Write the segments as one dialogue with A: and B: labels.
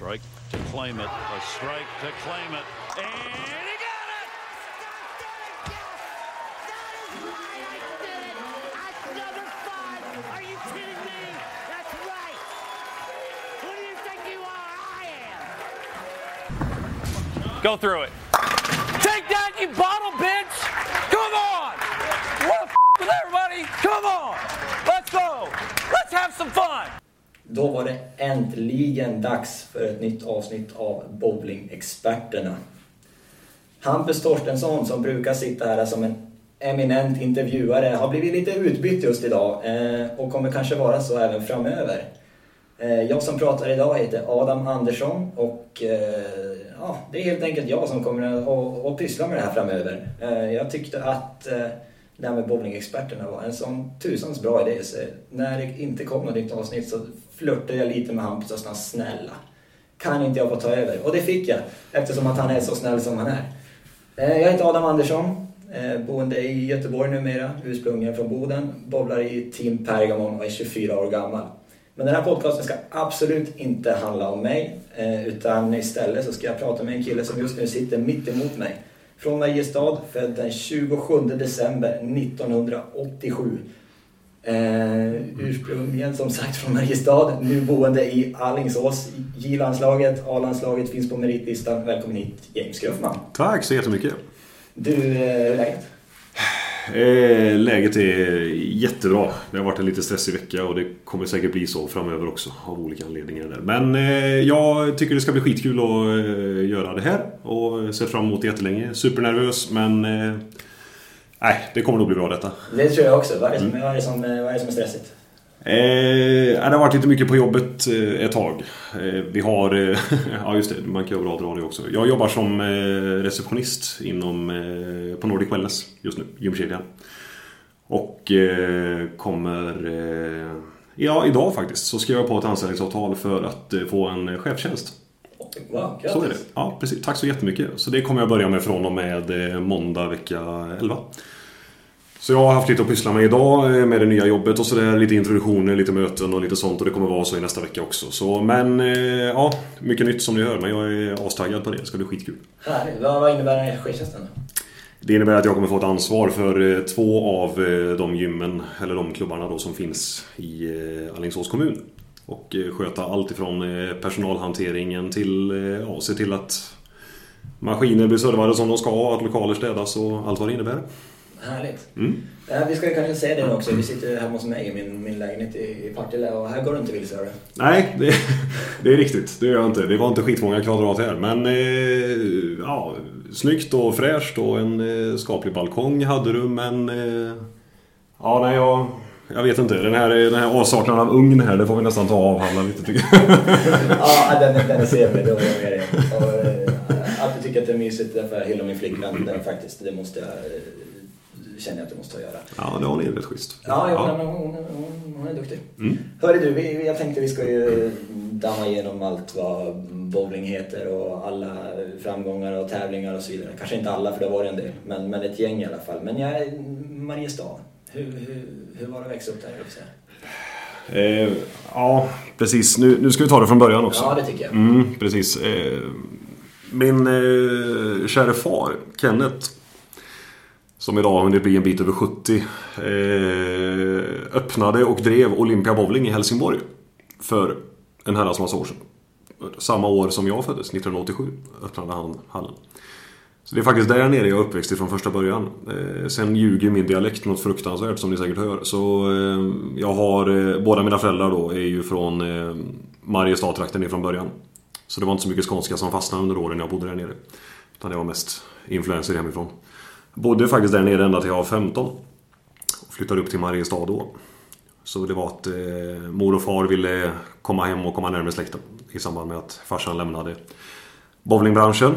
A: Strike to claim it. A strike to claim it. And he got it!
B: That's number five. Are you kidding me? That's right. Who do you think you are? I am.
C: Go through it. Take that, you bottle bitch! Come on! What f- with everybody? Come on! Let's go! Let's have some fun!
D: Då var det äntligen dags för ett nytt avsnitt av Bowlingexperterna. Hampus Torstensson som brukar sitta här som en eminent intervjuare har blivit lite utbytt just idag eh, och kommer kanske vara så även framöver. Eh, jag som pratar idag heter Adam Andersson och eh, ja, det är helt enkelt jag som kommer att, att, pyssla med det här framöver. Jag tyckte att det här med bowlingexperterna var en sån tusans bra idé. Så när det inte kom något nytt avsnitt så flörtade jag lite med Hampus och sa snälla, kan inte jag få ta över? Och det fick jag eftersom att han är så snäll som han är. Eh, jag heter Adam Andersson, eh, boende i Göteborg numera, ursprungligen från Boden, bowlar i Team Pergamon och är 24 år gammal. Men den här podcasten ska absolut inte handla om mig, eh, utan istället så ska jag prata med en kille som just nu sitter mitt emot mig. Från Mariestad, född den 27 december 1987. Eh, ursprungligen som sagt från Mariestad, nu boende i Allingsås. J-landslaget, A-landslaget finns på meritlistan. Välkommen hit James Gruffman.
E: Tack så jättemycket.
D: Du, eh, är läget?
E: Eh, läget är jättebra. Det har varit en lite stressig vecka och det kommer säkert bli så framöver också av olika anledningar. Där. Men eh, jag tycker det ska bli skitkul att eh, göra det här och ser fram emot det jättelänge. Supernervös men... Nej, det kommer nog bli bra detta.
D: Det tror jag också. Vad är det som, vad är, det som, vad är, det som är stressigt?
E: Eh, det har varit lite mycket på jobbet eh, ett tag. Eh, vi har... Eh, ja, just det. Man kan ju bra dra det också. Jag jobbar som eh, receptionist inom, eh, på Nordic Wellness just nu, gymkedjan. Och kommer... Ja, idag faktiskt så skrev jag på ett anställningsavtal för att få en chefstjänst.
D: Wow,
E: Så är det. Ja, precis. Tack så jättemycket. Så det kommer jag börja med från och med eh, måndag vecka 11. Så jag har haft lite att pyssla med idag eh, med det nya jobbet och sådär. Lite introduktioner, lite möten och lite sånt. Och det kommer vara så i nästa vecka också. Så, men eh, ja, mycket nytt som ni hör. Men jag är astaggad på det. Det ska bli skitkul.
D: Härligt. Vad, innebär den här chefstjänsten? då?
E: Det innebär att jag kommer få ett ansvar för två av de gymmen, eller de klubbarna då som finns i Alingsås kommun. Och eh, sköta allt ifrån eh, personalhanteringen till eh, ja, se till att maskiner blir servade som de ska, att lokaler städas och allt vad det innebär.
D: Härligt.
E: Mm.
D: Vi ska ju kanske säga det också. Vi sitter hemma hos mig i min, min lägenhet i, Partille och här går du inte vilse.
E: Nej, det, det är riktigt. Det gör jag inte. Det var inte skitmånga kvadrat här. Men eh, ja, snyggt och fräscht och en eh, skaplig balkong hade du. Men eh, ja, nej, jag, jag vet inte. Den här, den här avsaknaden av ugn här, det får vi nästan ta och avhandla lite tycker jag.
D: Ja, den, den är var jag med dig. Eh, Att du tycker att det är mysigt därför hyllar min flickvän. Den faktiskt, det måste jag... eh, Känner jag att det måste göra.
E: Ja, det var ni rätt schysst.
D: Ja, ja. Hon, hon, hon, hon är duktig.
E: Mm.
D: Hörru du, vi- jag tänkte vi ska ju damma igenom allt vad bowling heter och alla framgångar och tävlingar och så vidare. Kanske inte alla för det var en del, men, men ett gäng i alla fall. Men jag är Mariestad. Hur, hur, hur var det att växa upp där? säga?
E: Eh, ja, precis. Nu, nu ska vi ta det från början också.
D: Ja, det tycker jag.
E: Mm, precis. Eh, min eh, kära far, Kenneth, som idag har hunnit bli en bit över 70, eh, öppnade och drev Olympia Bowling i Helsingborg för en herrans massa år sedan. Samma år som jag föddes, 1987, öppnade han hallen. Så det är faktiskt där nere jag är uppväxt ifrån första början. Eh, sen ljuger min dialekt något fruktansvärt som ni säkert hör. Så eh, jag har, eh, båda mina föräldrar då är ju från eh, Mariestad-trakten ifrån början. Så det var inte så mycket skånska som fastnade under åren jag bodde där nere. Utan det var mest influenser hemifrån. Bodde faktiskt där nere ända till jag var 15. Och flyttade upp till Mariestad då. Så det var att eh, mor och far ville komma hem och komma närmare släkten. I samband med att farsan lämnade bowlingbranschen.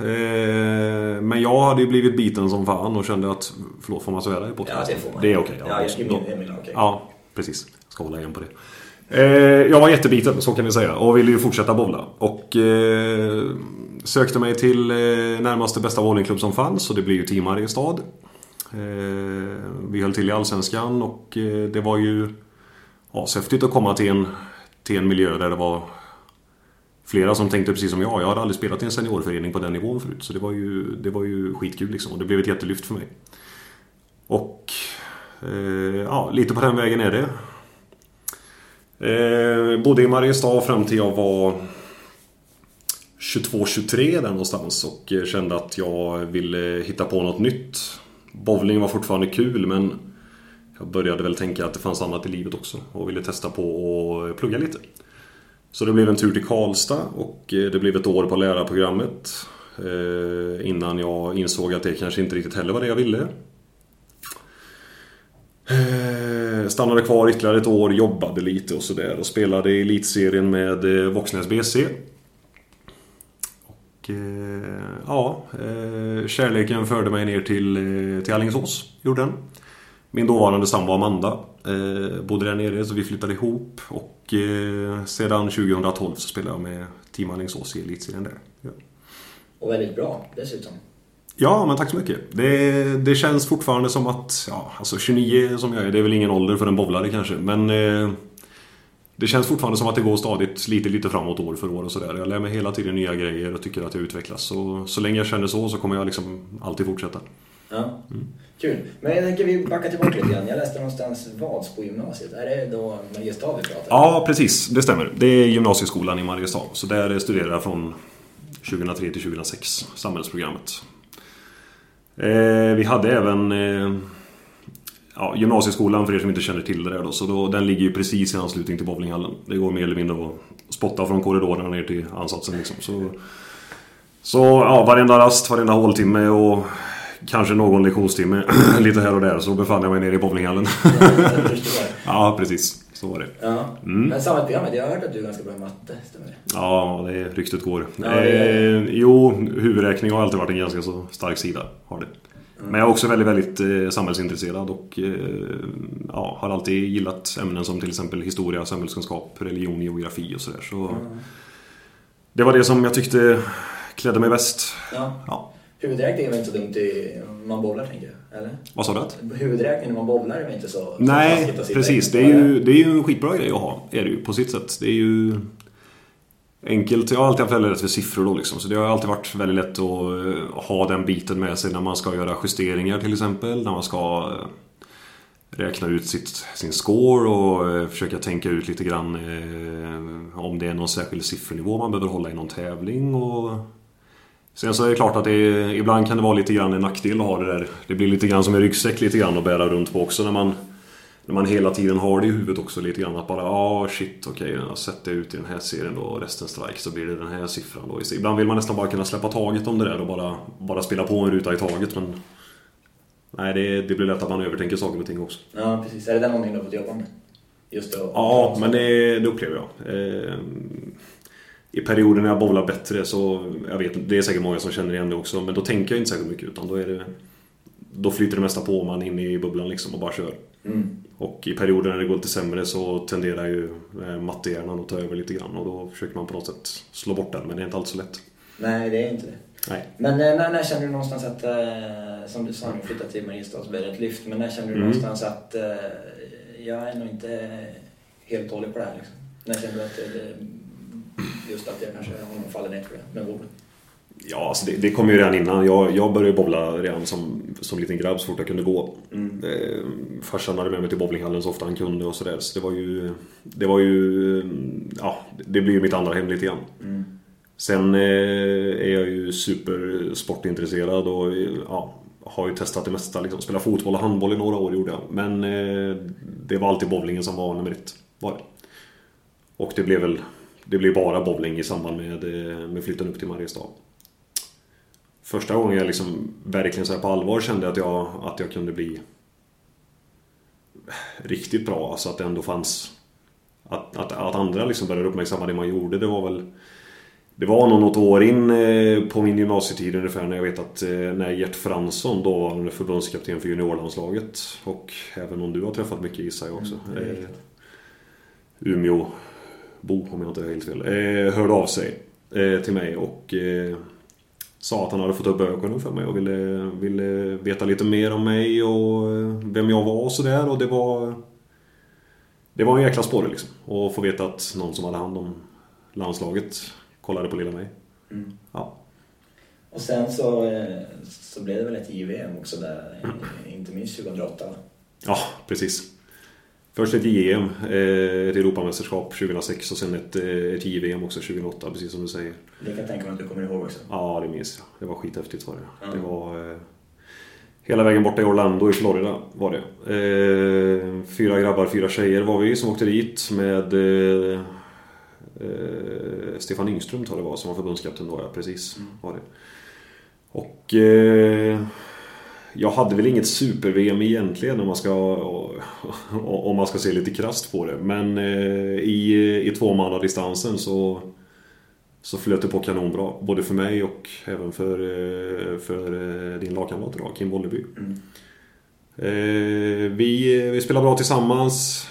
E: Eh, men jag hade ju blivit biten som fan och kände att... Förlåt, får man svära i podcasten?
D: Ja, det får man.
E: Det är okej.
D: Ja,
E: just-
D: Emil- Emil, okej.
E: Ja, precis. Ska hålla igen på det. Eh, jag var jättebiten, så kan vi säga. Och ville ju fortsätta bowla. Och eh, sökte mig till eh, närmaste bästa bowlingklubb som fanns. Och det blev ju Team Mariestad. Eh, vi höll till i Allsvenskan och eh, det var ju ashäftigt att komma till en, till en miljö där det var flera som tänkte precis som jag. Jag hade aldrig spelat i en seniorförening på den nivån förut. Så det var ju, det var ju skitkul liksom. Och det blev ett jättelyft för mig. Och eh, ja, lite på den vägen är det. Eh, bodde i Mariestad fram till jag var 22-23 där någonstans och eh, kände att jag ville hitta på något nytt. Bowling var fortfarande kul men jag började väl tänka att det fanns annat i livet också och ville testa på att plugga lite. Så det blev en tur till Karlstad och eh, det blev ett år på lärarprogrammet eh, innan jag insåg att det kanske inte riktigt heller var det jag ville. Eh, stannade kvar ytterligare ett år, jobbade lite och sådär och spelade i elitserien med Våxnäs BC Och ja, kärleken förde mig ner till, till Alingsås. Gjorde den. Min dåvarande sambo Amanda bodde där nere så vi flyttade ihop. Och sedan 2012 så spelar jag med Team Alingsås i elitserien där. Ja.
D: Och väldigt bra dessutom.
E: Ja, men tack så mycket. Det, det känns fortfarande som att, ja, alltså 29 som jag är, det är väl ingen ålder för en bowlare kanske. Men det känns fortfarande som att det går stadigt lite, lite framåt år för år och sådär. Jag lär mig hela tiden nya grejer och tycker att jag utvecklas. Så, så länge jag känner så så kommer jag liksom alltid fortsätta.
D: Ja, mm. Kul. Men jag tänker vi backar tillbaka lite grann. Jag läste någonstans Vads på gymnasiet. Är det då Mariestad vi pratar?
E: Ja, precis. Det stämmer. Det är gymnasieskolan i Mariestad. Så där studerar jag från 2003 till 2006, samhällsprogrammet. Eh, vi hade även eh, ja, gymnasieskolan för er som inte känner till det där då. Så då, den ligger ju precis i anslutning till bowlinghallen. Det går mer eller mindre att spotta från korridorerna ner till ansatsen liksom. Så, så ja, varenda rast, varenda håltimme och kanske någon lektionstimme lite här och där så befann jag mig nere i bowlinghallen. ja, precis. Så var det.
D: Ja. Mm. Men samhällsprogrammet, jag har hört att du är ganska bra i matte, stämmer det?
E: Ja, det ryktet går. Ja, det är... eh, jo, huvudräkning har alltid varit en ganska så stark sida. Har det. Men jag är också väldigt, väldigt eh, samhällsintresserad och eh, ja, har alltid gillat ämnen som till exempel historia, samhällskunskap, religion, geografi och sådär. Så, mm. Det var det som jag tyckte klädde mig bäst.
D: Ja. Ja. Huvudräkning är väl inte så dumt i, man bowlar tänker jag? Eller?
E: Vad sa
D: du? Huvudräkning när man bowlar är inte så...
E: Nej, precis. Det är, ju, det är ju en skitbra grej att ha. Är det ju, på sitt sätt. Det är ju enkelt. Jag har alltid haft väldigt lätt för siffror då liksom. Så det har alltid varit väldigt lätt att eh, ha den biten med sig när man ska göra justeringar till exempel. När man ska eh, räkna ut sitt, sin score och eh, försöka tänka ut lite grann eh, om det är någon särskild siffernivå man behöver hålla i någon tävling. Och... Sen så är det klart att det ibland kan det vara lite grann en nackdel att ha det där. Det blir lite grann som en ryggsäck lite grann att bära runt på också när man när man hela tiden har det i huvudet också lite grann att bara ah oh, shit okej, okay, jag sätter ut i den här serien då och resten strike så blir det den här siffran då. Ibland vill man nästan bara kunna släppa taget om det där och bara, bara spela på en ruta i taget men Nej, det, det blir lätt att man övertänker saker och ting också.
D: Ja, precis. Är det den någonting du har fått jobba med? Just det,
E: ja, men det, det upplever jag. Eh, I perioder när jag bowlar bättre så, jag vet det är säkert många som känner igen det också, men då tänker jag inte särskilt mycket utan då är det Då flyter det mesta på man in i bubblan liksom och bara kör. Mm. Och i perioder när det går lite sämre så tenderar ju eh, mattehjärnan att ta över lite grann och då försöker man på något sätt slå bort den men det är inte alltid så lätt.
D: Nej, det är inte det.
E: Nej.
D: Men eh, när, när kände du någonstans att, eh, som du sa, nu flyttat till Mariestad så blev det ett lyft, men när kände du mm. någonstans att jag är nog inte helt dålig på det här liksom? När kände du att det, just att jag kanske faller ner för det med borden?
E: Ja, alltså det, det kom ju redan innan. Jag, jag började bowla redan som, som liten grabb så fort jag kunde gå. Mm. Eh, farsan hade med mig till bowlinghallen så ofta han kunde och sådär. Så det var ju... Det var ju... Ja, det blev ju mitt andra hem lite grann. Mm. Sen eh, är jag ju supersportintresserad och ja, har ju testat det mesta. Liksom. Spela fotboll och handboll i några år gjorde jag. Men eh, det var alltid bowlingen som var nummer ett. Var det. Och det blev väl... Det blev bara bowling i samband med, eh, med flytten upp till Mariestad första gången jag liksom verkligen så på allvar kände att jag, att jag kunde bli riktigt bra. Alltså att det ändå fanns... Att, att, att andra liksom började uppmärksamma det man gjorde. Det var väl... Det var nog något år in eh, på min gymnasietid ungefär när jag vet att eh, när Gert Fransson då var förbundskapten för juniorlandslaget och även om du har träffat mycket gissar jag också. Mm, Umeå Bo om jag inte har helt fel. Eh, hörde av sig eh, till mig och eh, sa att han hade fått upp ögonen för mig och ville, ville veta lite mer om mig och vem jag var och sådär. Och det var... Det var en jäkla sporre liksom. Och få veta att någon som hade hand om landslaget kollade på lilla mig.
D: Mm.
E: Ja.
D: Och sen så, eh, så blev det väl ett JVM också där, eh, inte minst 2008 va?
E: ja, precis. Först ett JEM, eh, ett Europamästerskap 2006 och sen ett, eh, ett JVM också 2008, precis som du säger.
D: Det kan jag tänka mig att du kommer ihåg också.
E: Ja, det minns jag. Det var skithäftigt var det.
D: Ja.
E: Det var... Eh, hela vägen borta i Orlando i Florida var det. Eh, fyra grabbar, fyra tjejer var vi som åkte dit med eh, Stefan Yngström tror jag det var som var förbundskapten då, ja. Precis. Var det. Och... Jag hade väl inget super-VM egentligen om man ska, om man ska se lite krasst på det. Men eh, i, i tvåmannadistansen så, så flöt det på kanonbra. Både för mig och även för, eh, för eh, din lagkamrat idag, Kim Bolleby. Eh, vi, vi spelar bra tillsammans.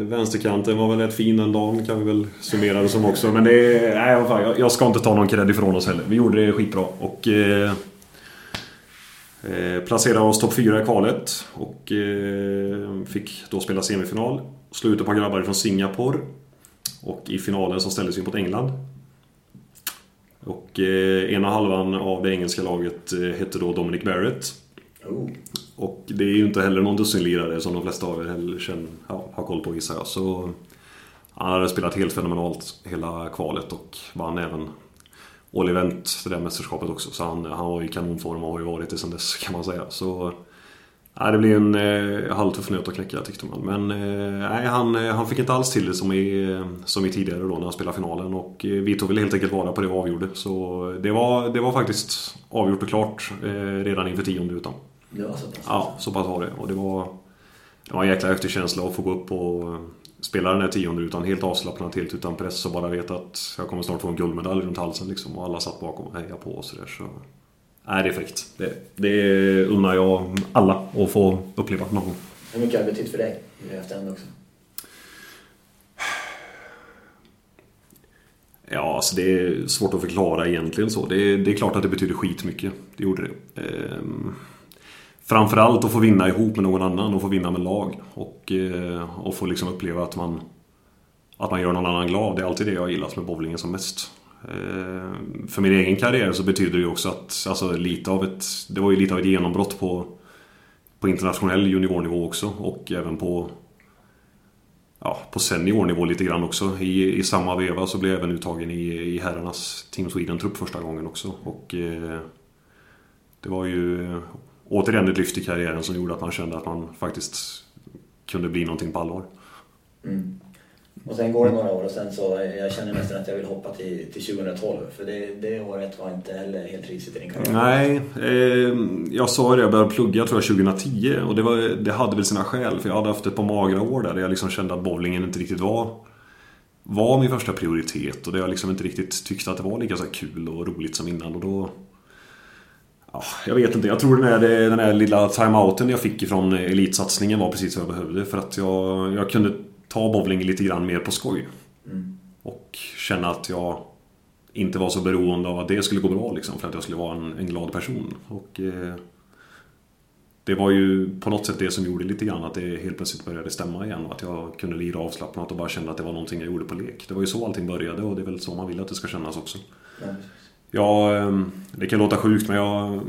E: Vänsterkanten var väl rätt fin den dagen kan vi väl summera det som också. Men det, nej, jag, ska inte ta någon cred ifrån oss heller. Vi gjorde det skitbra. Och, placerade oss topp 4 i kvalet och eh, fick då spela semifinal. Slå ut ett par grabbar från Singapore. Och i finalen så ställdes vi mot England. Och eh, ena halvan av det engelska laget eh, hette då Dominic Barrett.
D: Oh.
E: Och det är ju inte heller någon dussinlirare som de flesta av er heller känner, ja, har koll på gissar jag. Så han hade spelat helt fenomenalt hela kvalet och vann även All Event, det där mästerskapet också. Så han, han var i kanonform och har ju varit det sedan dess kan man säga. Så nej, det blev en eh, halvtuff nöt att knäcka tyckte man. Men eh, nej, han, eh, han fick inte alls till det som i, som i tidigare då när han spelade finalen. Och eh, vi tog väl helt enkelt vara på det och avgjorde. Så det var, det var faktiskt avgjort och klart eh, redan inför tionde utan.
D: Det var så pass?
E: Ja, så pass var det. Och det var, det var en jäkla häftig känsla att få gå upp och spela den här tionde utan helt avslappnat, helt utan press och bara veta att jag kommer snart få en guldmedalj runt halsen liksom. Och alla satt bakom och hejade på och sådär. Så... Nej, det är fräckt. Det, det unnar jag alla att få uppleva någon gång.
D: Hur mycket har det betytt för dig i efterhand också?
E: Ja, alltså det är svårt att förklara egentligen så. Det är, det är klart att det betyder skitmycket. Det gjorde det. Ehm, framförallt att få vinna ihop med någon annan och få vinna med lag. Och, eh, och få liksom uppleva att man, att man gör någon annan glad. Det är alltid det jag gillat med bowlingen som mest. Eh, för min egen karriär så betyder det ju också att alltså, lite av ett, det var ju lite av ett genombrott på, på internationell juniornivå också. Och även på ja, på seniornivå lite grann också. I, I samma veva så blev jag även uttagen i, i herrarnas Team Sweden-trupp första gången också. Och eh, det var ju återigen ett lyft i karriären som gjorde att man kände att man faktiskt kunde bli någonting på allvar.
D: Mm. Och sen går det några år och sen så, jag känner nästan att jag vill hoppa till, till 2012. För det, det året var inte heller helt risigt i din karriär.
E: Nej, eh, jag sa det, jag började plugga tror jag 2010 och det, var, det hade väl sina skäl för jag hade haft ett par magra år där, där jag liksom kände att bowlingen inte riktigt var var min första prioritet och det jag liksom inte riktigt tyckte att det var lika så kul och roligt som innan och då jag vet inte, jag tror den här, den här lilla timeouten jag fick ifrån elitsatsningen var precis vad jag behövde för att jag, jag kunde ta bowling lite grann mer på skoj.
D: Mm.
E: Och känna att jag inte var så beroende av att det skulle gå bra liksom, för att jag skulle vara en, en glad person. Och eh, Det var ju på något sätt det som gjorde lite grann att det helt plötsligt började stämma igen. Och att jag kunde lira avslappnat och bara kände att det var någonting jag gjorde på lek. Det var ju så allting började och det är väl så man vill att det ska kännas också.
D: Ja,
E: Ja, eh, det kan låta sjukt men jag...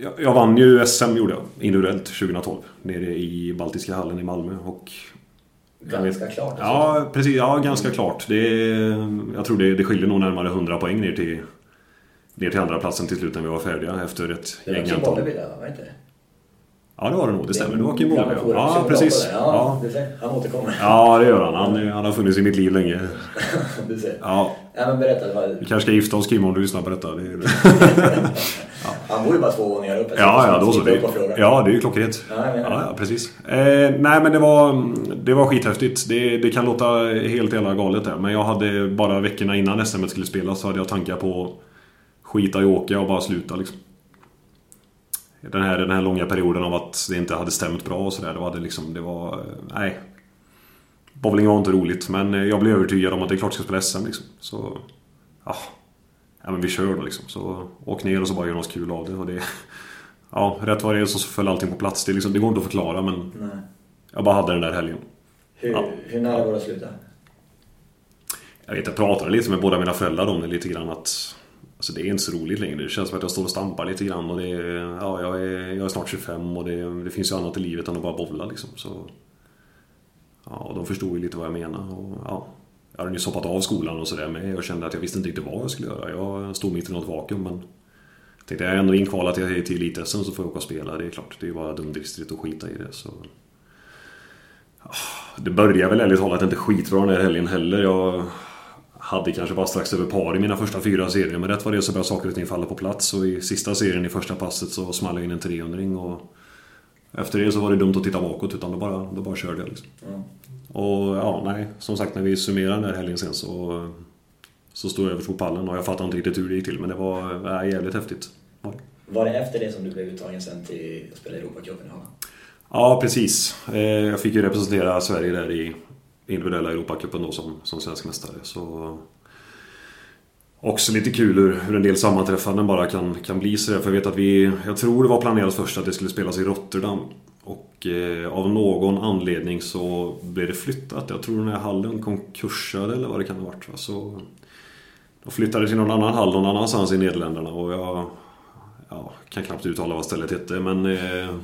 E: Jag, jag vann ju SM gjorde jag, individuellt 2012. Nere i Baltiska hallen i Malmö. Och
D: Ganska klart.
E: Ja, precis. Ja, ganska klart. Det jag tror det, det skiljer nog närmare 100 poäng ner till, ner till andra platsen till slut när vi var färdiga efter ett
D: Det
E: gäng antal.
D: Där, var det inte det?
E: Ja, det var det nog. Det stämmer. Kim
D: Gamla
E: Bolleby.
D: forum,
E: Ja,
D: 2008
E: precis. Ja.
D: Ja, du. Han återkommer.
E: ja, det gör han. han. Han har funnits i mitt liv länge.
D: du ser.
E: Ja,
D: Ja, men berätta.
E: Vi kanske ska gifta oss Kim om du lyssnar på detta. Det är...
D: Han bor ju bara två våningar upp.
E: Ja, ja, då så. Det, ja, det är ju klockrent.
D: Ja,
E: Ja, ja, precis. Eh, nej, men det var, det var skithäftigt. Det, det kan låta helt jävla galet där. Men jag hade bara veckorna innan SM skulle spelas så hade jag tankar på skita i åka och bara sluta liksom. Den här, den här långa perioden av att det inte hade stämt bra och sådär. Det var det liksom, det var... Nej. Bowling var inte roligt men jag blev övertygad om att det är klart jag ska spela SM liksom. Så... Ja. Ja men vi kör då liksom. Så åk ner och så bara gör något kul av det. Och det ja, rätt vad det är så föll allting på plats. Det, liksom, det går inte att förklara men
D: Nej.
E: jag bara hade den där helgen.
D: Hur,
E: Ja.
D: hur nära var det att sluta?
E: Jag vet, jag pratade lite med båda mina föräldrar om det lite grann att Alltså det är inte så roligt längre. Det känns som att jag står och stampar lite grann och det är, ja, jag är, jag är snart 25 och det, det finns ju annat i livet än att bara bowla liksom. Så, ja, de förstod ju lite vad jag menade. Och, ja, jag hade nyss hoppat av skolan och sådär med och kände att jag visste inte riktigt vad jag skulle göra. Jag stod mitt i något vakuum men tänkte jag är ändå inkvalad till, elit-SM så får jag åka och spela. Det är klart, det är ju bara dumdristigt att skita i det. Så. Ah, det börjar väl ärligt talat inte skitbra den här helgen heller. Jag hade kanske bara strax över par i mina första fyra serier. Men rätt vad det så började saker och ting falla på plats. Och i sista serien i första passet så small jag in en 300 och Efter det så var det dumt att titta bakåt utan då bara, då bara körde jag liksom.
D: Ja.
E: Och ja, nej. Som sagt när vi summerar den här helgen sen så Så stod jag över på pallen och jag fattar inte riktigt hur det gick till men det var äh, jävligt häftigt. Ja.
D: Var det efter det som du blev uttagen sen till att spela Europacupen i Holland?
E: Ja, precis. Eh, Jag fick ju representera Sverige där i individuella Europacupen då som, som svensk mästare. Så Också lite kul hur, hur en del sammanträffanden bara kan, kan bli sådär. För jag vet att vi... Jag tror det var planerat först att det skulle spelas i Rotterdam. Och eh, av någon anledning så blev det flyttat. Jag tror den här hallen konkursade eller vad det kan ha varit. Va? Så de flyttade till någon annan hall någon annanstans i Nederländerna och jag... Ja, kan knappt uttala vad stället hette men... Eh,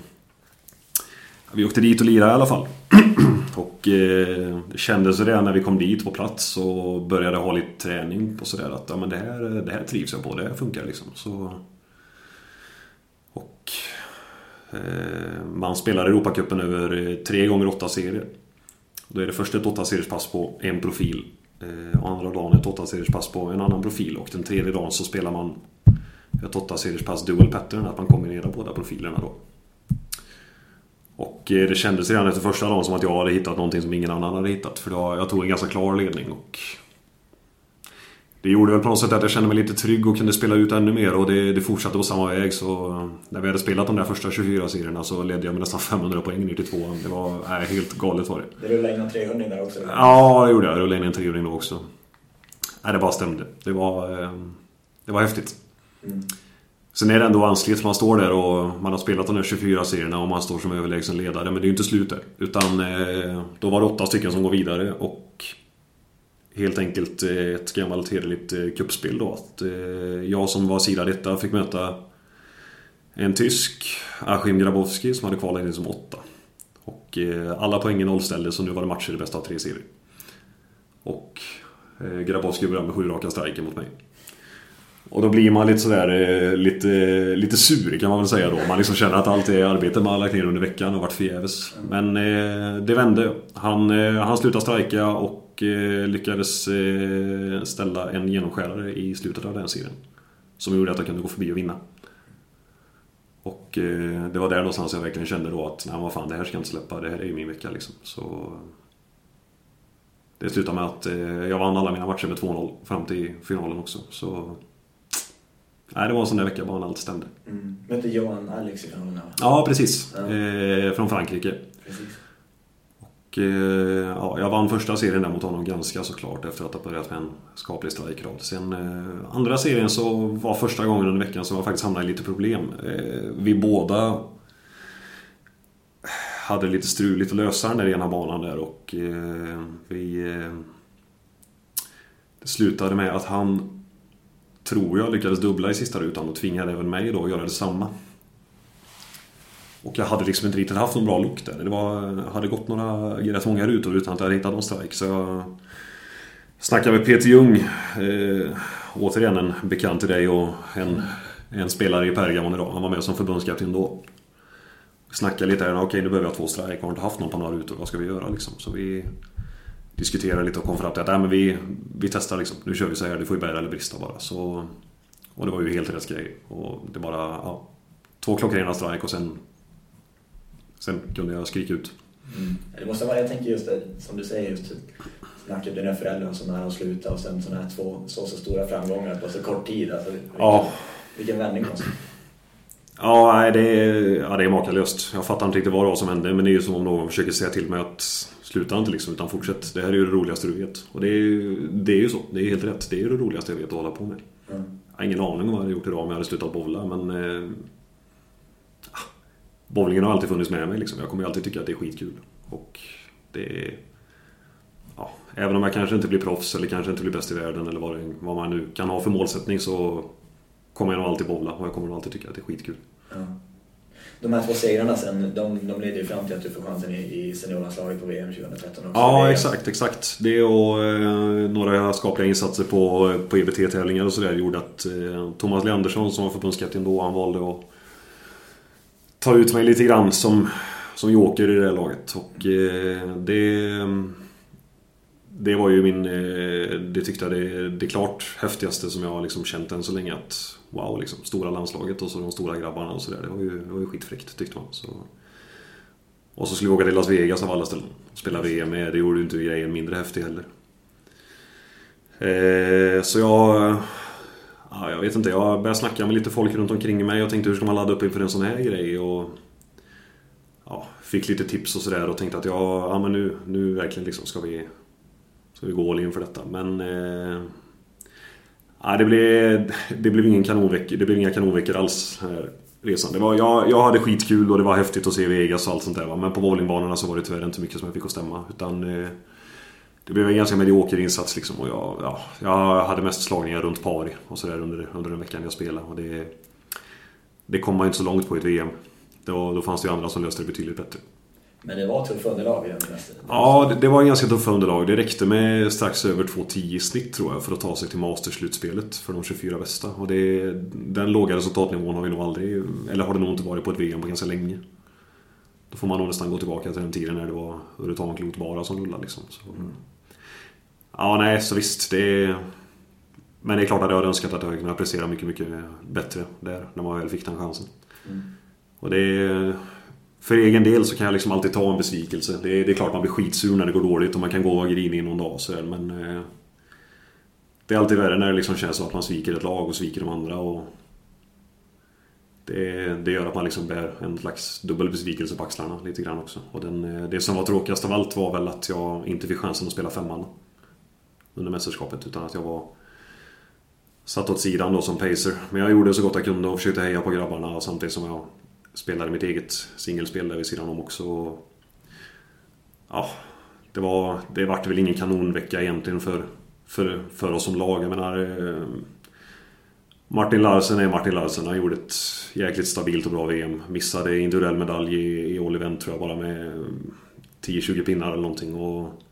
E: vi åkte dit och lirade i alla fall. och eh, det kändes redan när vi kom dit på plats och började ha lite träning på sådär att ja, men det, här, det här trivs jag på, det här funkar liksom. Så, och eh, man spelar Europacupen över eh, tre gånger åtta serier. Då är det först ett åtta seriers pass på en profil. Eh, och andra dagen ett åtta seriers pass på en annan profil. Och den tredje dagen så spelar man ett åtta seriers pass dual pattern, att man kombinerar båda profilerna då. Och eh, det kändes redan efter första dagen som att jag hade hittat någonting som ingen annan hade hittat. För då, jag tog en ganska klar ledning och... Det gjorde väl på något sätt att jag kände mig lite trygg och kunde spela ut ännu mer och det, det fortsatte på samma väg så... När vi hade spelat de där första 24 serierna så ledde jag med nästan 500 poäng ner till tvåan. Det var nej, helt galet var det.
D: Du rullade in en 300 där också?
E: Ja, det gjorde jag. Jag rullade in en 300 då också. Nej, det bara stämde. Det var... eh, Det var häftigt.
D: Mm.
E: Sen är det ändå vanskligt, man står där och man har spelat de här 24 serierna och man står som överlägsen ledare. Men det är ju inte slut där. Utan eh, då var det åtta stycken som går vidare och helt enkelt eh, ett gammalt hederligt eh, kuppspel då. Att, eh, jag som var sida detta fick möta en tysk, Achim Grabowski, som hade kvalat in som åtta. Och eh, alla poängen nollställdes och nu var det matcher i bästa av tre serier. Och eh, Grabowski började med sju raka striker mot mig. Och då blir man lite sådär eh, lite, lite sur kan man väl säga då. Man liksom känner att allt det arbete man har lagt ner under veckan har varit förgäves. Men eh, det vände. Han, eh, han slutade strejka och eh, lyckades eh, ställa en genomskärare i slutet av den serien. Som gjorde att han kunde gå förbi och vinna. Och eh, det var där någonstans jag verkligen kände då att nej vad fan det här ska jag inte släppa. Det här är ju min vecka liksom. Så det slutade med att eh, jag vann alla mina matcher med 2-0 fram till finalen också. Så Nej, det var en sån där vecka bara när allt stämde.
D: Mm. Mötte Johan Alex i finalen va?
E: Ja, precis.
D: Ja.
E: Eh, från Frankrike.
D: Precis.
E: Och, eh, ja, jag vann första serien där mot honom ganska såklart efter att ha börjat med en skaplig strejkrad. Sen eh, andra serien så var första gången under veckan som jag faktiskt hamnade i lite problem. Eh, vi båda hade lite struligt att lösa den där ena banan där och eh, vi... Eh, det slutade med att han tror jag lyckades dubbla i sista rutan och tvingade även mig då att göra detsamma. Och jag hade liksom inte riktigt haft någon bra look där. Det var, hade gått några, rätt många rutor utan att jag hade hittat någon strike. Så jag snackade med Peter Ljung. Eh, återigen en bekant till dig och en, en spelare i Pergamon idag. Han var med som förbundskapten då. Snackade lite här. Okej, nu behöver jag två strike. Har inte haft någon på några rutor. Vad ska vi göra liksom? Så vi diskuterade lite och kom fram till att nej, men vi, vi testar liksom. Nu kör vi så här. Det får ju bära eller brista bara. Så, och det var ju helt rätt grej. Och det bara... Ja, två klockrena strike och sen Sen kunde jag skrika ut.
D: Mm. Det måste vara, jag tänker just det, som du säger, just snacket med dina föräldrar som är att sluta och sen sådana här två så, så stora framgångar på så kort tid. Alltså, vilken,
E: Ja.
D: vilken vändning alltså.
E: Ja, nej, det är, ja, det är makalöst. Jag fattar inte riktigt vad det var som hände. Men det är ju som om någon försöker säga till mig att sluta inte liksom, utan fortsätt. Det här är ju det roligaste du vet. Och det är, ju- det är ju så. Det är helt rätt. Det är ju det roligaste jag vet att hålla på med.
D: Mm.
E: Jag har ingen aning om vad jag hade gjort idag om jag hade slutat bowla, men... Eh, ah, bowlingen har alltid funnits med mig liksom. Jag kommer ju alltid tycka att det är skitkul. Och det är... ja, även om jag kanske inte blir proffs eller kanske inte blir bäst i världen eller vad, det, vad man nu kan ha för målsättning så kommer jag nog alltid bowla och jag kommer nog alltid tycka att det är skitkul.
D: Ja. De här två segrarna sen, de, de leder ju fram till att du får chansen i, i seniorlandslaget på VM 2013 också.
E: Ja, exakt, exakt. Det och eh, några skapliga insatser på, på EBT-tävlingar och sådär gjorde att eh, Thomas Leandersson som var förbundskapten då, han valde att ta ut mig lite grann som, som joker i det här laget. Och eh, det... Det var ju min... Eh, det tyckte jag det, det klart häftigaste som jag har liksom känt än så länge. Att wow, liksom, stora landslaget och så de stora grabbarna och sådär. Det var ju, det var ju skitfräckt tyckte man. Så. Och så skulle vi åka till Las Vegas av alla ställen. och Spela VM med. Det gjorde ju inte grejen mindre häftig heller. Eh, så jag... Ja, jag vet inte. Jag började snacka med lite folk runt omkring mig och tänkte hur ska man ladda upp inför en sån här grej? Och, ja, fick lite tips och sådär och tänkte att ja, ja men nu, nu verkligen liksom ska vi, ska vi gå all in för detta. Men... Eh, det, blev, det blev ingen kanonveckor. det blev inga kanonveckor alls. Här resan. Det var, jag, jag hade skitkul och det var häftigt att se Vegas och allt sånt där. va. Men på bowlingbanorna så var det tyvärr inte mycket som jag fick att stämma. Utan eh, det blev en ganska medioker insats liksom. Och jag, ja, jag hade mest slagningar runt par och sådär under, under den veckan jag spelade. Och det, det kom man inte så långt på i ett VM. Då, då fanns det ju andra som löste det betydligt bättre.
D: Men det var tuffa underlag i.
E: Ja, det, det var en ganska tuffa underlag. Det räckte med strax över 2.10 i snitt tror jag för att ta sig till Masters-slutspelet för de 24 bästa. Och det, den låga resultatnivån har vi nog aldrig, eller har det nog inte varit på ett VM på ganska länge. Då får man nog nästan gå tillbaka till den tiden när det var Urutanklot bara som rullade liksom. Så, Ja, nej, så visst. Det, men det är klart att jag hade önskat att jag kunde prestera mycket, mycket bättre där när man väl fick den chansen. Och det för egen del så kan jag liksom alltid ta en besvikelse. Det är, det är klart man blir skitsur när det går dåligt och man kan gå och grinig i någon dag så här, men... Eh, det är alltid värre när det liksom känns som att man sviker ett lag och sviker de andra och... Det, det gör att man liksom bär en slags dubbel besvikelse på axlarna lite grann också. Och den, eh, det som var tråkigast av allt var väl att jag inte fick chansen att spela femman under mästerskapet utan att jag var satt åt sidan då som pacer. Men jag gjorde så gott jag kunde och försökte heja på grabbarna samtidigt som jag spelade mitt eget singelspel där vid sidan om också. Ja, det var... Det vart väl ingen kanonvecka egentligen för, för, för oss som lag. Jag menar... Eh, Martin Larsen är Martin Larsen. Han gjorde ett jäkligt stabilt och bra VM. Missade individuell medalj i, i all event tror jag bara med 10-20 pinnar eller någonting. Och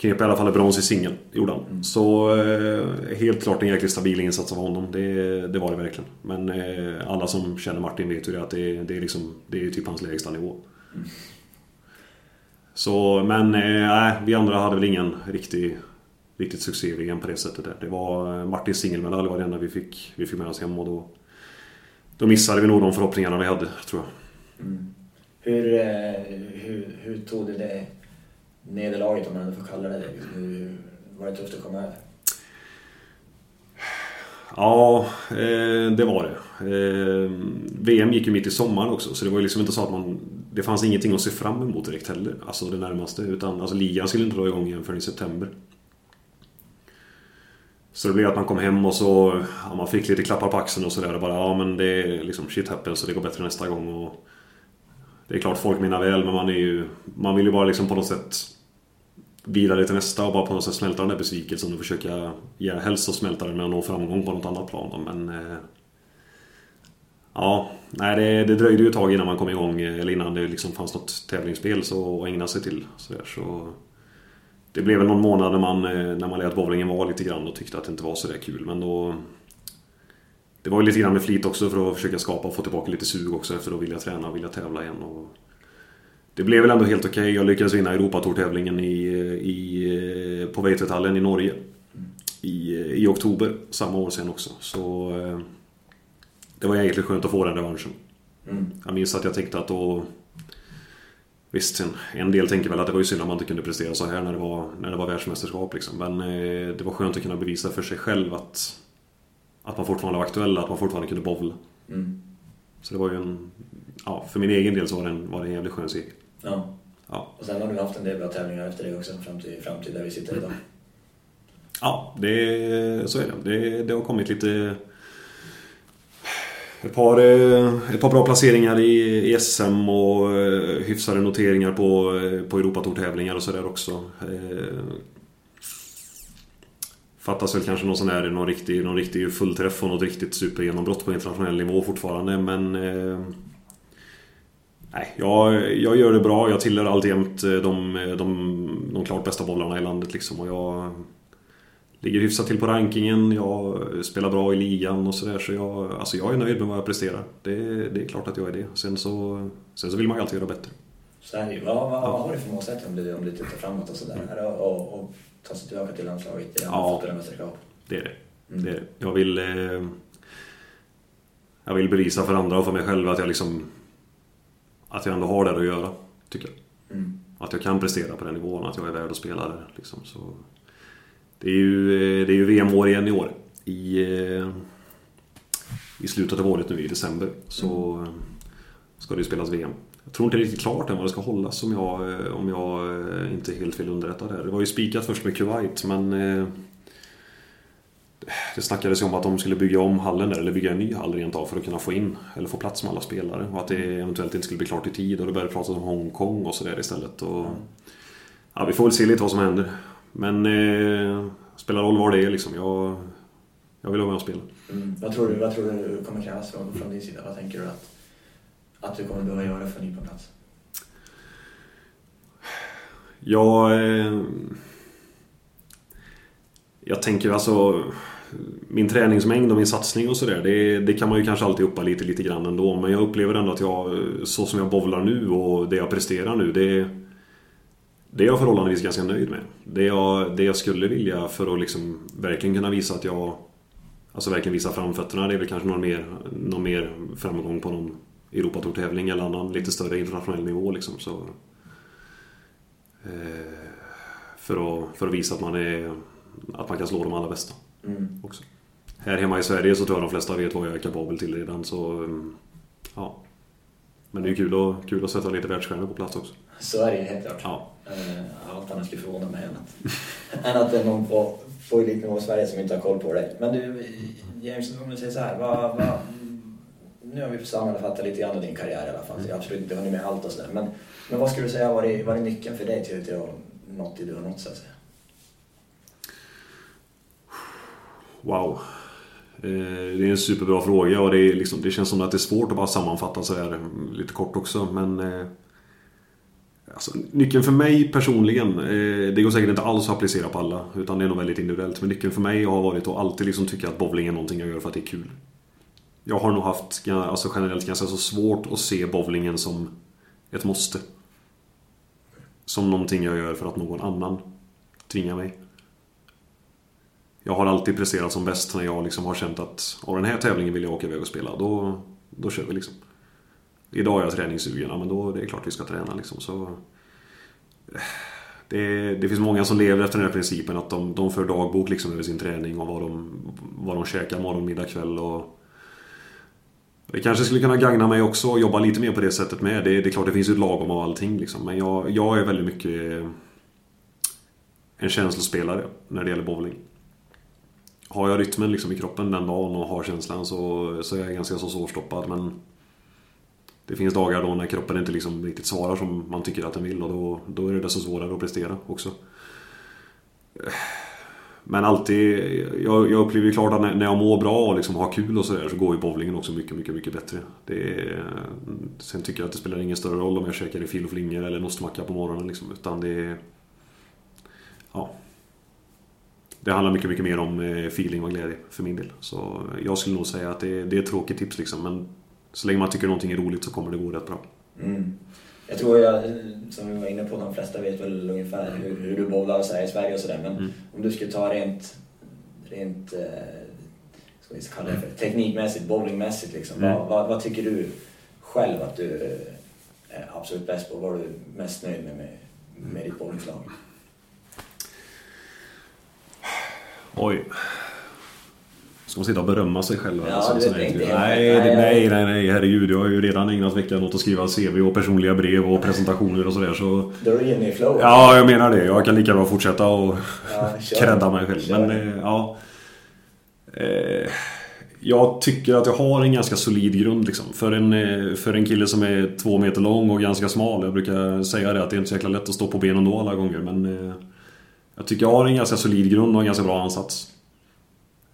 E: knep i alla fall brons i singeln, gjorde han. Så eh, helt klart en jäkligt stabil insats av honom. Det, det var det verkligen. Men eh, alla som känner Martin vet ju det att det, det är liksom, det är typ hans lägsta nivå. Så, men eh, nej, vi andra hade väl ingen riktig, riktigt succé-VM på det sättet. Där. Det var Martins singelmedalj var det enda vi fick, vi fick med oss hem och då, då missade vi nog de förhoppningarna vi hade, tror jag.
D: Hur, eh, hur, hur tog du det nederlaget, om man ändå får kalla det det? Hur, var det tufft att komma över?
E: Ja, eh, det var det. Eh, VM gick ju mitt i sommaren också så det var ju liksom inte så att man... Det fanns ingenting att se fram emot direkt heller. Alltså det närmaste. Utan alltså, ligan skulle inte dra igång igen förrän i september. Så det blev att man kom hem och så... Ja, man fick lite klappar på axeln och sådär. och Bara ja men det är liksom shit happens så det går bättre nästa gång. Och det är klart folk menar väl men man är ju... Man vill ju bara liksom på något sätt vidare till nästa och bara på något sätt smälta den där besvikelsen och försöka ja, helst så smälta den med att nå framgång på något annat plan. då, Men... Eh, ja, nej det, det dröjde ju ett tag innan man kom igång eh, eller innan det liksom fanns något tävlingsspel så, att ägna sig till. Så, där, så Det blev väl någon månad när man, eh, när man lät bowlingen vara lite grann och tyckte att det inte var så där kul men då... Det var ju lite grann med flit också för att försöka skapa och få tillbaka lite sug också efter att vilja träna och vilja tävla igen. Och, det blev väl ändå helt okej. Jag lyckades vinna Europatourtävlingen i, i, på Veitvethallen i Norge. I, I oktober samma år sen också. Så eh, det var jäkligt skönt att få den revanschen. Jag minns att jag tänkte att då... Visst, en, del tänker väl att det var ju synd om man inte kunde prestera så här när det var, när det var världsmästerskap liksom. Men eh, det var skönt att kunna bevisa för sig själv att, att man fortfarande var aktuell, att man fortfarande kunde bowla. Så det var ju en... Ja, för min egen del så var det en, var det en jävligt skön seger.
D: Ja.
E: Ja.
D: Och sen har du haft en del bra tävlingar efter det också, fram till, fram till där vi sitter idag.
E: Ja, det, så är det. det. Det har kommit lite... Ett par, eh, ett par bra placeringar i, i SM och eh, hyfsade noteringar på, eh, på Europatourtävlingar och sådär också. Fattas väl kanske någon sån här, någon riktig, någon riktig fullträff och något riktigt supergenombrott på internationell nivå fortfarande men... Eh, nej, jag, jag gör det bra. Jag tillhör alltjämt eh, de, de, de klart bästa bollarna i landet liksom och jag... Ligger hyfsat till på rankingen, jag spelar bra i ligan och sådär så jag, alltså jag är nöjd med vad jag presterar. Det, det är klart att jag är det. Sen så, sen så vill man ju alltid göra bättre.
D: Ju. Vad, vad, har du för målsättning om du, om du tittar framåt och sådär? Att- att att ta sig tillbaka till landslaget i andra
E: Ja.
D: fotomästerskap?
E: Det är det. det, är det. Jag vill... Eh, jag vill bevisa för andra och för mig själv att jag liksom... Att jag ändå har det att göra, tycker jag.
D: Mm.
E: Att jag kan prestera på den nivån, att jag är värd att spela där. Liksom. Så, det är ju, eh, det är ju VM-år igen i år. I, eh, I slutet av året nu i december så eh, ska det ju spelas VM. Jag tror inte det är riktigt klart än vad det ska hållas om jag, eh, om jag eh, inte är helt fel underrättad här. Det var ju spikat först med Kuwait men eh, det snackades ju om att de skulle bygga om hallen där, eller bygga en ny hall rent av för att kunna få in, eller få plats med alla spelare. Och att det eventuellt inte skulle bli klart i tid och då började det pratas om Hongkong och sådär istället. Och, ja, vi får väl se lite vad som händer. Men eh, spelar roll var det är liksom. Jag, jag vill vara med och spela.
D: Mm. Vad, tror du, vad tror du kommer krävas från, från din sida? Vad tänker du att, att du kommer behöva göra för att ny på plats?
E: Ja... Eh, jag tänker alltså... Min träningsmängd och min satsning och sådär, det, det kan man ju kanske alltid uppa lite, lite grann ändå. Men jag upplever ändå att jag, så som jag bowlar nu och det jag presterar nu, det... Det är jag förhållandevis ganska nöjd med. Det jag, det jag skulle vilja för att liksom verkligen kunna visa att jag... Alltså verkligen visa framfötterna, det är väl kanske någon mer, någon mer framgång på någon Europatourtävling eller annan lite större internationell nivå liksom. Så, Eh, för, att, för att visa att man, är, att man kan slå de allra bästa
D: Mm.
E: också. Här hemma i Sverige så tror jag de flesta vet vad jag är kapabel till redan så... mm, Ja. Men det är kul att, kul att sätta lite världsstjärnor på plats också.
D: Så är det helt klart.
E: Ja.
D: Eh, Allt annat skulle förvåna mig än att, än att det är någon på, på elitnivå i Sverige som inte har koll på dig. Men du, James, om du säger så här. Vad, vad, nu har vi sammanfattat lite grann av din karriär i alla fall. Så jag har absolut inte hunnit med allt och sådär. Men, men vad skulle du säga var är, var det nyckeln för dig till, att att nått det du har nått så att säga?
E: Wow. Eh, det är en superbra fråga och det, är liksom, det känns som att det är svårt att bara sammanfatta så här lite kort också. Men eh, alltså, nyckeln för mig personligen, eh, det går säkert inte alls att applicera på alla. Utan det är nog väldigt individuellt. Men nyckeln för mig har varit att alltid liksom tycka att bowling är någonting jag gör för att det är kul. Jag har nog haft alltså generellt ganska så svårt att se bowlingen som ett måste. Som någonting jag gör för att någon annan tvingar mig. Jag har alltid presterat som bäst när jag liksom har känt att av den här tävlingen vill jag åka iväg och spela. Då, då kör vi liksom. Idag är jag träningssugen, ja, men då det är klart vi ska träna liksom. Så, eh, det, det finns många som lever efter den här principen att de, de för dagbok liksom över sin träning och vad de, vad de käkar morgon, middag, kväll och det kanske skulle kunna gagna mig också att jobba lite mer på det sättet med. Det, det är klart det finns ju ett lagom av allting liksom. Men jag, jag är väldigt mycket eh, en känslospelare när det gäller bowling. Har jag rytmen liksom i kroppen den dagen och har känslan så, så är jag ganska så svårstoppad. Men det finns dagar då när kroppen inte liksom riktigt svarar som man tycker att den vill och då, då är det desto svårare att prestera också. Men alltid, jag, jag upplever ju klart att när, när jag mår bra och liksom har kul och sådär så går ju bowlingen också mycket, mycket, mycket bättre. Det är, sen tycker jag att det spelar ingen större roll om jag käkar i fil och flingor eller en ostmacka på morgonen liksom, utan det är... Ja. Det handlar mycket, mycket mer om eh, feeling och glädje för min del. Så jag skulle nog säga att det, det är ett tråkigt tips liksom, men så länge man tycker någonting är roligt så kommer det gå rätt bra.
D: Mm. Jag tror jag, som vi var inne på, de flesta vet väl ungefär hur, hur du bowlar och så här i Sverige och sådär. Men
E: Mm.
D: om du skulle ta rent, rent eh, ska vi kalla det för, teknikmässigt, bowlingmässigt liksom.
E: Mm.
D: Vad, vad, vad tycker du själv att du är absolut bäst på? Vad är du mest nöjd med, med, med ditt bowlingslag?
E: Oj. Ska man sitta och berömma sig själv?
D: Ja,
E: alltså,
D: vet
E: nej, nej, det-
D: Nej,
E: nej, nej, herregud. Jag har ju redan ägnat veckan åt att skriva CV och personliga brev och presentationer och sådär. Så...
D: Då är du inne i flow.
E: Ja, jag menar det. Jag kan lika bra fortsätta och
D: Ja,
E: mig själv.
D: Kör.
E: Men, eh, ja. Eh, Jag tycker att jag har en ganska solid grund liksom. För en, eh, för en kille som är två meter lång och ganska smal. Jag brukar säga det att det är inte så jäkla lätt att stå på benen då alla gånger. Men jag tycker jag har en ganska solid grund och en ganska bra ansats.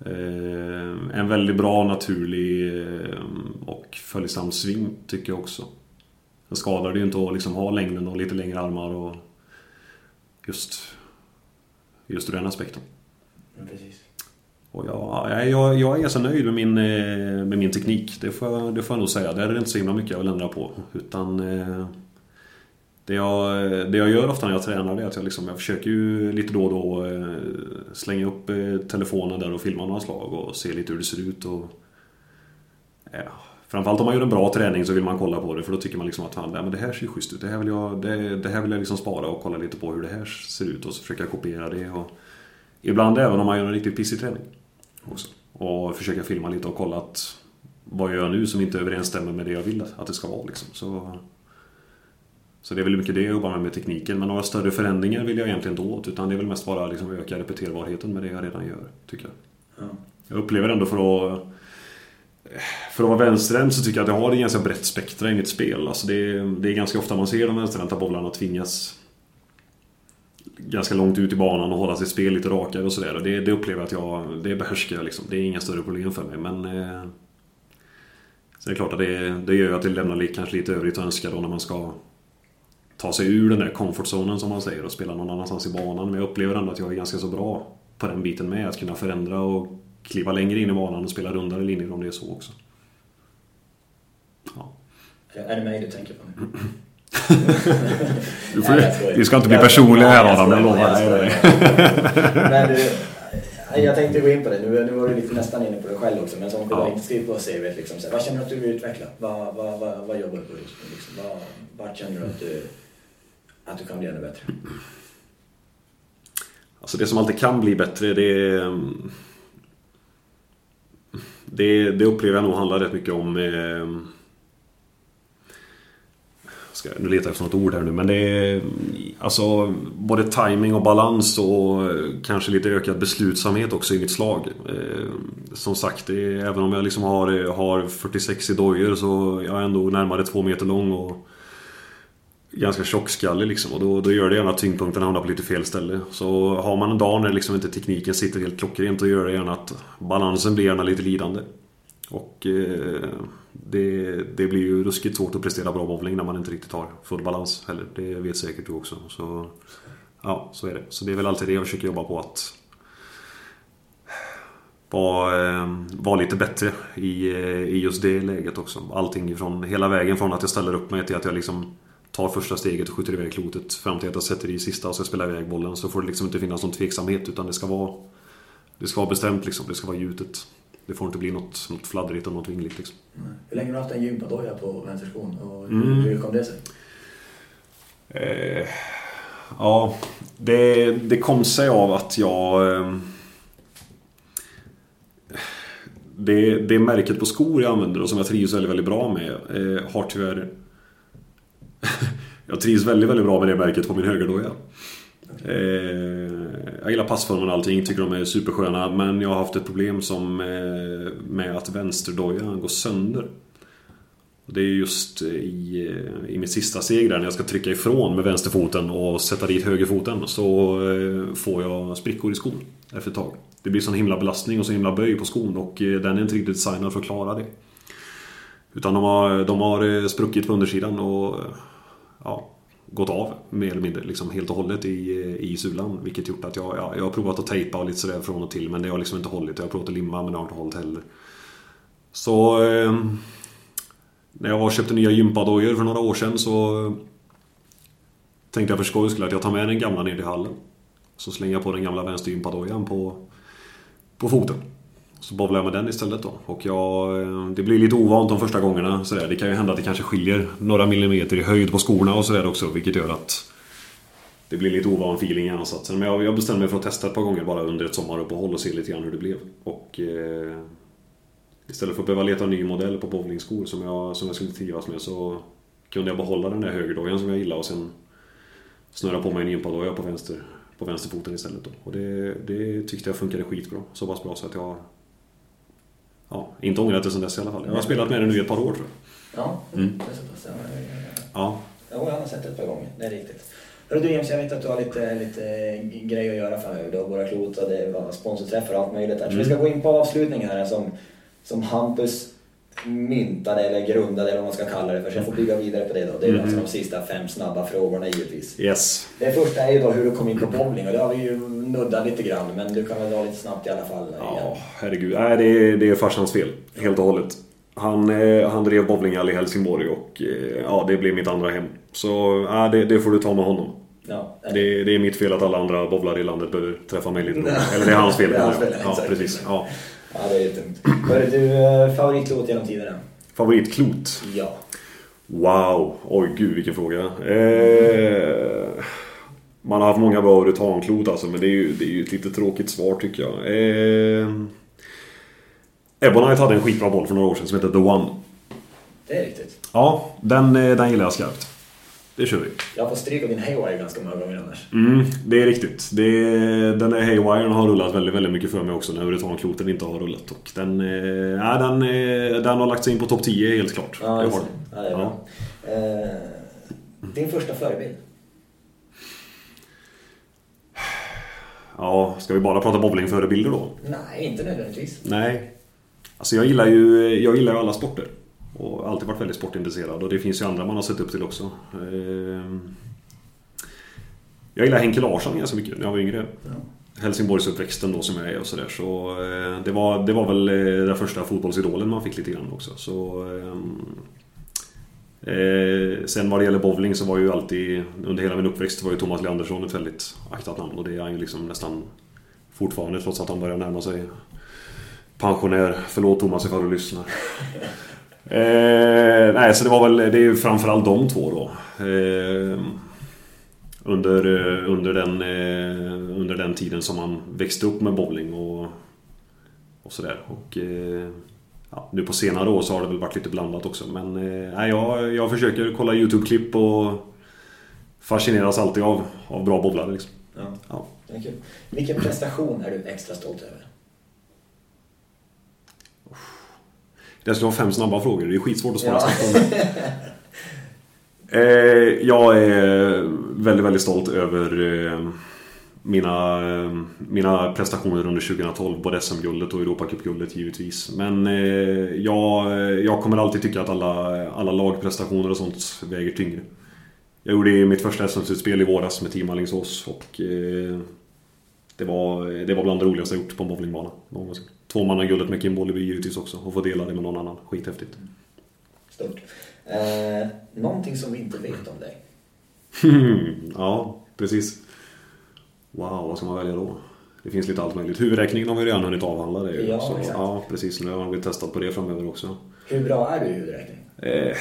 E: Eh, en väldigt bra, naturlig eh, och följsam sving tycker jag också. Den skadar det ju inte att liksom ha längden och lite längre armar och just, just ur den aspekten.
D: Ja, precis.
E: Och jag, jag, jag är ganska nöjd med min, eh, med min teknik. Det får, jag- det får jag nog säga. Där är det inte så himla mycket jag vill ändra på. Utan det jag, det jag gör ofta när jag tränar det är att jag, liksom, jag försöker ju lite då och då eh, slänga upp eh, telefonen där och filma några slag och se lite hur det ser ut. Och, ja, framförallt om man gör en bra träning så vill man kolla på det för då tycker man liksom att fan, men det här ser ju schysst ut. Det här vill jag, det, det här vill jag liksom spara och kolla lite på hur det här ser ut och så försöka kopiera det. Och, ibland även om man gör en riktigt pissig träning. Också. Och försöka filma lite och kolla att vad jag gör nu som inte överensstämmer med det jag vill att det ska vara. Liksom. Så, så det är väl mycket det jag jobbar med med tekniken. Men några större förändringar vill jag egentligen inte åt. Utan det är väl mest bara liksom öka repeterbarheten med det jag redan gör. Tycker jag.
D: Ja.
E: Jag upplever ändå för att för att vara vänsterhänt så tycker jag att jag har ett ganska brett spektra i mitt spel. Alltså det, är, det är ganska ofta man ser de vänsterhänta bowlarna tvingas ganska långt ut i banan och hålla sitt spel lite rakare och sådär. Det, det upplever jag att jag, det behärskar jag liksom. Det är inga större problem för mig. Men eh, Sen är det klart att det, det gör att det lämnar kanske lite övrigt att önska då när man ska ta sig ur den där comfortzonen som man säger och spela någon annanstans i banan. Men jag upplever ändå att jag är ganska så bra på den biten med. Att kunna förändra och kliva längre in i banan och spela rundare linjer om det är så också. Ja.
D: Är det mig du tänker på nu?
E: Du får, vi ska inte bli personliga här Adam, jag lovar. Nej, nej.
D: Jag tänkte gå in på det. Nu, nu var du lite nästan inne på det själv också. Men som
E: Ja.
D: inte skrivit på CVt. Liksom, så vad känner du att du vill utveckla? Vad, vad, vad, vad jobbar du på just nu? Liksom? Vad, vad känner du att du, att du kan bli ännu bättre?
E: Alltså det som alltid kan bli bättre det... Det, det upplever jag nog handlar rätt mycket om... Eh, ska, nu letar jag efter något ord här nu men det är... Alltså både timing och balans och eh, kanske lite ökad beslutsamhet också i mitt slag. Eh, som sagt, det är, även om jag liksom har, eh, har 46 i dojor så jag är ändå närmare två meter lång och ganska tjockskallig liksom och då, då gör det gärna att tyngdpunkten hamnar på lite fel ställe. Så har man en dag när liksom inte tekniken sitter helt klockrent och gör det gärna att balansen blir gärna lite lidande. Och eh, det, det blir ju ruskigt svårt att prestera bra bowling när man inte riktigt har full balans heller. Det vet säkert du också. Så, ja, så är det. Så det är väl alltid det jag försöker jobba på att vara, eh, lite bättre i, eh, i just det läget också. Allting från hela vägen från att jag ställer upp mig till att jag liksom tar första steget och skjuter iväg klotet fram till att jag sätter i sista och ska spela iväg bollen så får det liksom inte finnas någon tveksamhet utan det ska vara Det ska vara bestämt liksom, det ska vara gjutet. Det får inte bli något, något fladdrigt och något vingligt liksom.
D: Hur länge har du haft en gympadoja på vänsterskon? Och
E: Mm.
D: hur kom det sig?
E: Eh, ja, det, det kom sig av att jag... Eh, det, det märket på skor jag använder och som jag trivs väldigt, väldigt bra med eh, har tyvärr... jag trivs väldigt, väldigt bra med det märket på min högerdoja. Eh, jag gillar passformen och allting, tycker de är supersköna men jag har haft ett problem som eh, med att vänsterdojan går sönder. Det är just i, eh, i mitt sista steg där när jag ska trycka ifrån med vänsterfoten och sätta dit högerfoten så får jag sprickor i skon efter ett tag. Det blir sån himla belastning och så himla böj på skon och den är inte riktigt designad för att klara det. Utan de har, de har eh, spruckit på undersidan och eh, ja, gått av mer eller mindre liksom helt och hållet i, eh, i sulan. Vilket gjort att jag, ja, jag har provat att tejpa och lite sådär från och till men det har liksom inte hållit. Jag har provat att limma men det har inte hållit heller. Så... Eh, när jag köpte nya gympadojor för några år sedan så tänkte jag för skojs skull att jag tar med den gamla ner till hallen. Så slänger jag på den gamla vänstergympadojan på, på foten. Så bowlar jag med den istället då. Och jag, eh, det blir lite ovant de första gångerna. Så där. Det kan ju hända att det kanske skiljer några millimeter i höjd på skorna och sådär också. Vilket gör att det blir lite ovan feeling i ansatsen. Men jag, jag bestämde mig för att testa ett par gånger bara under ett sommaruppehåll och se lite grann hur det blev. Och eh, Istället för att behöva leta en ny modell på bowlingskor som jag, som jag skulle trivas med så kunde jag behålla den där högerdojan som jag gillade och sen snurra på mig en gympadoja på, vänster, på vänsterfoten istället. Då. Och det, det tyckte jag funkade skitbra. Så pass bra så att jag ja, inte ångrat det sen dess i alla fall. Jag har spelat med den nu i ett par år tror jag.
D: Ja,
E: Mm.
D: det är så pass. Ja, Jo, jag har sett det ett par gånger. Det är riktigt. Hörru du James, jag vet att du har lite, lite grejer att göra framöver. Du har våra klot och det var sponsorträffar och allt möjligt där. Så vi ska gå in på avslutningen här som, som Hampus myntade eller grundade eller vad man ska kalla det för. Jag får bygga vidare på det då. Det är alltså de sista fem snabba frågorna givetvis.
E: Yes.
D: Det första är ju då hur du kom in på bowling och det har vi ju nuddat lite grann men du kan väl dra lite snabbt i alla fall. igen.
E: Ja, herregud. Nej, det är, det är farsans fel. Helt och hållet. Han, eh, han drev bowlinghall i Helsingborg och eh, ja, det blev mitt andra hem. Så ja, det, det får du ta med honom.
D: Ja,
E: Det, det är mitt fel att alla andra bowlare i landet behöver träffa mig lite. Eller det är hans fel.
D: Det är hans fel,
E: ja, precis. Ja.
D: Ja, det är ju tungt. Hörru du, eh, favoritlåt genom tiderna?
E: Favoritklot?
D: Ja.
E: Wow! Oj, gud vilken fråga. Eh, man har haft många bra uretanklot alltså, men det är, ju, det är ju ett lite tråkigt svar tycker jag. Eh, Ebonite hade en skitbra boll för några år sedan som heter The One.
D: Det är riktigt.
E: Ja, den, eh, den gillar jag skarpt. Det kör vi.
D: Jag har fått stryk av din Haywire ganska många gånger annars.
E: Mm, det är riktigt. Det, den där Haywiren har rullat väldigt, väldigt mycket för mig också när uretankloten inte har rullat. Och den, ja, den, eh, den har lagt sig in på topp 10 helt klart.
D: Ja,
E: har den.
D: Ja, det är bra. Eh, din första förebild?
E: Ja, ska vi bara prata bowlingförebilder då?
D: Nej, inte nödvändigtvis.
E: Nej. Alltså jag gillar ju, jag gillar ju alla sporter. Och alltid varit väldigt sportintresserad. Och det finns ju andra man har sett upp till också. Ehm, Jag gillar Henke Larsson ganska mycket när jag var yngre. Helsingborgsuppväxten då som jag är och sådär. Så eh, det var, det var väl eh, den första fotbollsidolen man fick lite grann också. Så, ehm, eh, sen vad det gäller bowling så var ju alltid under hela min uppväxt var ju Thomas Leandersson ett väldigt aktat namn. Och det är han ju liksom nästan fortfarande trots att han börjar närma sig pensionär. Förlåt Thomas ifall du lyssnar. Eh, nej, så det var väl, det är ju framförallt de två då. Eh, under, eh, under, den, eh, under den tiden som man växte upp med bowling och, och sådär. Och, eh, ja, nu på senare år så har det väl varit lite blandat också. Men eh, nej, jag, jag försöker kolla YouTube-klipp och fascineras alltid av, av bra bowlare. Liksom.
D: Ja,
E: Ja.
D: Vilken prestation är du extra stolt över?
E: Det ska vara fem snabba frågor, det är skitsvårt att svara
D: Ja.
E: snabbt. Eh, jag är väldigt, väldigt stolt över eh, mina, eh, mina prestationer under 2012. Både SM-guldet och Europacupguldet givetvis. Men eh, jag, jag kommer alltid tycka att alla, alla lagprestationer och sånt väger tyngre. Jag gjorde mitt första SM-slutspel i våras med Team Alingsås och eh, det, var, det var bland det roligaste jag gjort på en bowlingbana någonsin. Tvåmannaguldet med Kim Bolleby givetvis också och få dela det med någon annan. Skithäftigt.
D: Stort. Eh, någonting som vi inte vet om dig?
E: ja, precis. Wow, vad ska man välja då? Det finns lite allt möjligt. Huvudräkningen har vi redan hunnit avhandla. Det ju.
D: Ja,
E: så,
D: exakt.
E: ja, precis. Nu har vi testat på det framöver också.
D: Hur bra är du i huvudräkning?
E: Eh,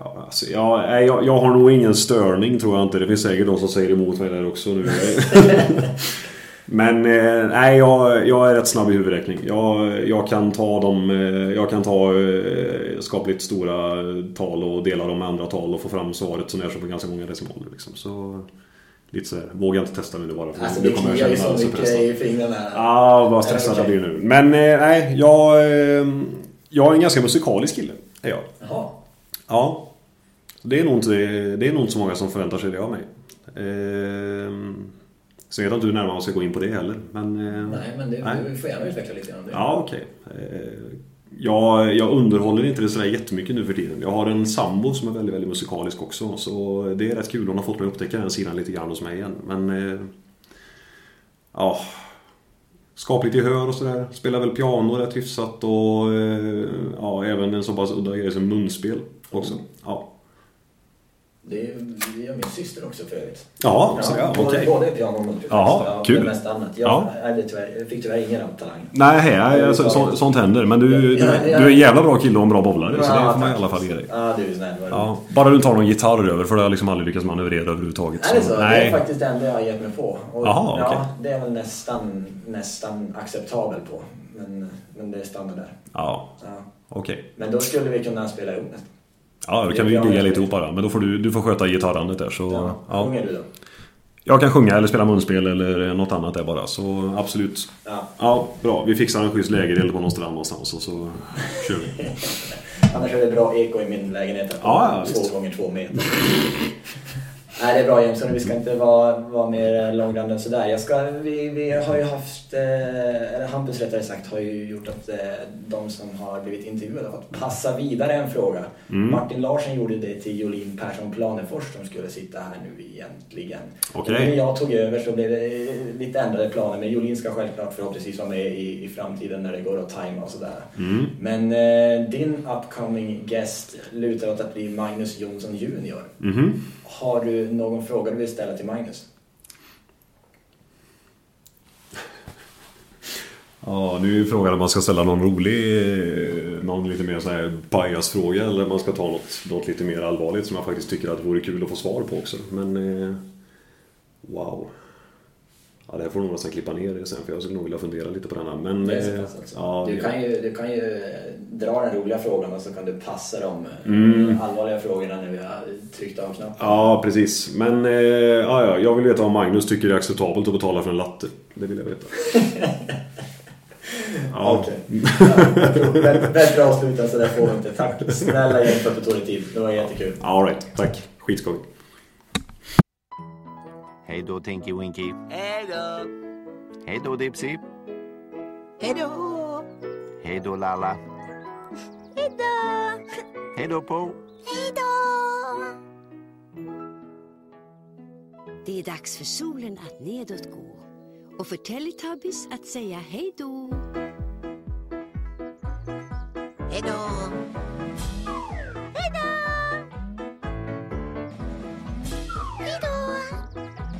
E: ja, alltså, ja, jag, jag har nog ingen störning tror jag inte. Det finns säkert de som säger emot mig där också nu. Men eh, nej, jag, jag är rätt snabb i huvudräkning. Jag, jag kan ta dem, eh, jag kan ta eh, skapligt stora tal och dela dem med andra tal och få fram svaret som är som på ganska många decimaler. Liksom. Så lite sådär, vågar inte testa nu bara. För
D: Alltså
E: nu kommer jag känna
D: så
E: mig
D: mycket
E: pressad.
D: i fingrarna.
E: Ja, vad stressad jag
D: Okej.
E: blir nu. Men eh, nej, jag, eh, jag är en ganska musikalisk kille. Är jag.
D: Jaha.
E: Ja. Det är, nog inte, det är nog inte så många som förväntar sig det av mig. Ehm, så jag vet inte hur närmare man ska gå in på det heller. Men, eh,
D: Nej, men det,
E: nej.
D: du får gärna utveckla lite grann. det.
E: Ja, okej. Eh, Jag, jag underhåller inte det sådär jättemycket nu för tiden. Jag har en sambo som är väldigt, väldigt musikalisk också. Så det är rätt kul. Hon har fått mig att upptäcka den sidan lite grann hos mig igen. Men... eh, Ja... Skapligt gehör och sådär. Spelar väl piano rätt hyfsat och... Ja, även en så pass udda grej som munspel också. Ja.
D: Det det gör min syster också för övrigt.
E: Ja, ja,
D: både,
E: okej.
D: både piano och.
E: Jaha,
D: Ja,
E: kul.
D: Det mesta annat. Jag,
E: Ja.
D: ärvde tyvärr, jag fick tyvärr ingen talang.
E: Nej, hej, så, så, sånt händer. Men du, du, du är en jävla bra kille och en bra bowlare. Så det får man i alla fall ge dig.
D: Ja, du är snäll.
E: Ja, bara du inte har någon gitarr över för det har jag liksom aldrig lyckats manövrera överhuvudtaget.
D: Är det så? Det
E: nej.
D: är faktiskt det enda jag har gett mig på. Och,
E: Jaha,
D: ja,
E: okej.
D: Det är väl nästan, nästan acceptabel på. Men, men det är standard där.
E: Ja,
D: Ja.
E: okej.
D: Men då skulle vi kunna spela ihop nästan.
E: Ja, då kan vi ju ligga lite ihop bara. Men då får du, du får sköta gitarrandet där. Så,
D: Ja.
E: ja.
D: Sjunger du då?
E: Jag kan sjunga eller spela munspel eller något annat där bara. Så absolut.
D: Ja.
E: Ja, bra. Vi fixar en schysst lägereld på någon strand någonstans och så kör vi.
D: Annars är det bra eko i min lägenhet.
E: Ja, ja,
D: två
E: visst.
D: gånger två meter. Nej, det är bra Jameson. Vi ska inte vara, vara mer långrandig än sådär. Jag ska, vi, vi har ju haft, eh, eller Hampus rättare sagt, har ju gjort att eh, de som har blivit intervjuade har fått passa vidare en fråga. Martin Larsson gjorde det till Jolin Persson Planefors som skulle sitta här nu egentligen. Och När jag tog över så blev det eh, lite ändrade planer men Jolin ska självklart förhoppningsvis vara med i, i framtiden när det går att tajma och sådär. Men eh, din upcoming guest lutar åt att bli Magnus Jonsson Junior. Har du någon fråga du vill ställa till Magnus?
E: Ja, nu är frågan om man ska ställa någon rolig, någon lite mer så här bias-fråga eller om man ska ta något, något lite mer allvarligt som jag faktiskt tycker att det vore kul att få svar på också. Men, eh, wow. Ja, det här får nog nästan klippa ner det sen för jag skulle nog vilja fundera lite på denna. Men,
D: Det är så
E: eh,
D: pass alltså.
E: ja,
D: du, kan ju, du kan ju dra den roliga frågan och så kan du passa de eh,
E: Mm.
D: allvarliga frågorna när vi har tryckt av knappen.
E: Ja, precis. Men eh, ja, ja, jag vill veta om Magnus tycker det är acceptabelt att betala för en latte. Det vill jag veta. Ja.
D: Okej. Ja, tror- bä- Bättre avsluta så där får vi inte. Tack snälla igen för att du tog dig tid. Det var jättekul.
E: All right, tack. Skitskoj.
F: Hej då Tinky Winky.
B: Hej då!
F: Hej då Dipsy.
B: Hej då!
F: Hej då Lalla.
B: Hej då!
F: Hej då Po.
B: Hej då! Det är dags för solen att nedåt gå och för Teletubbies att säga hej då. Hej då!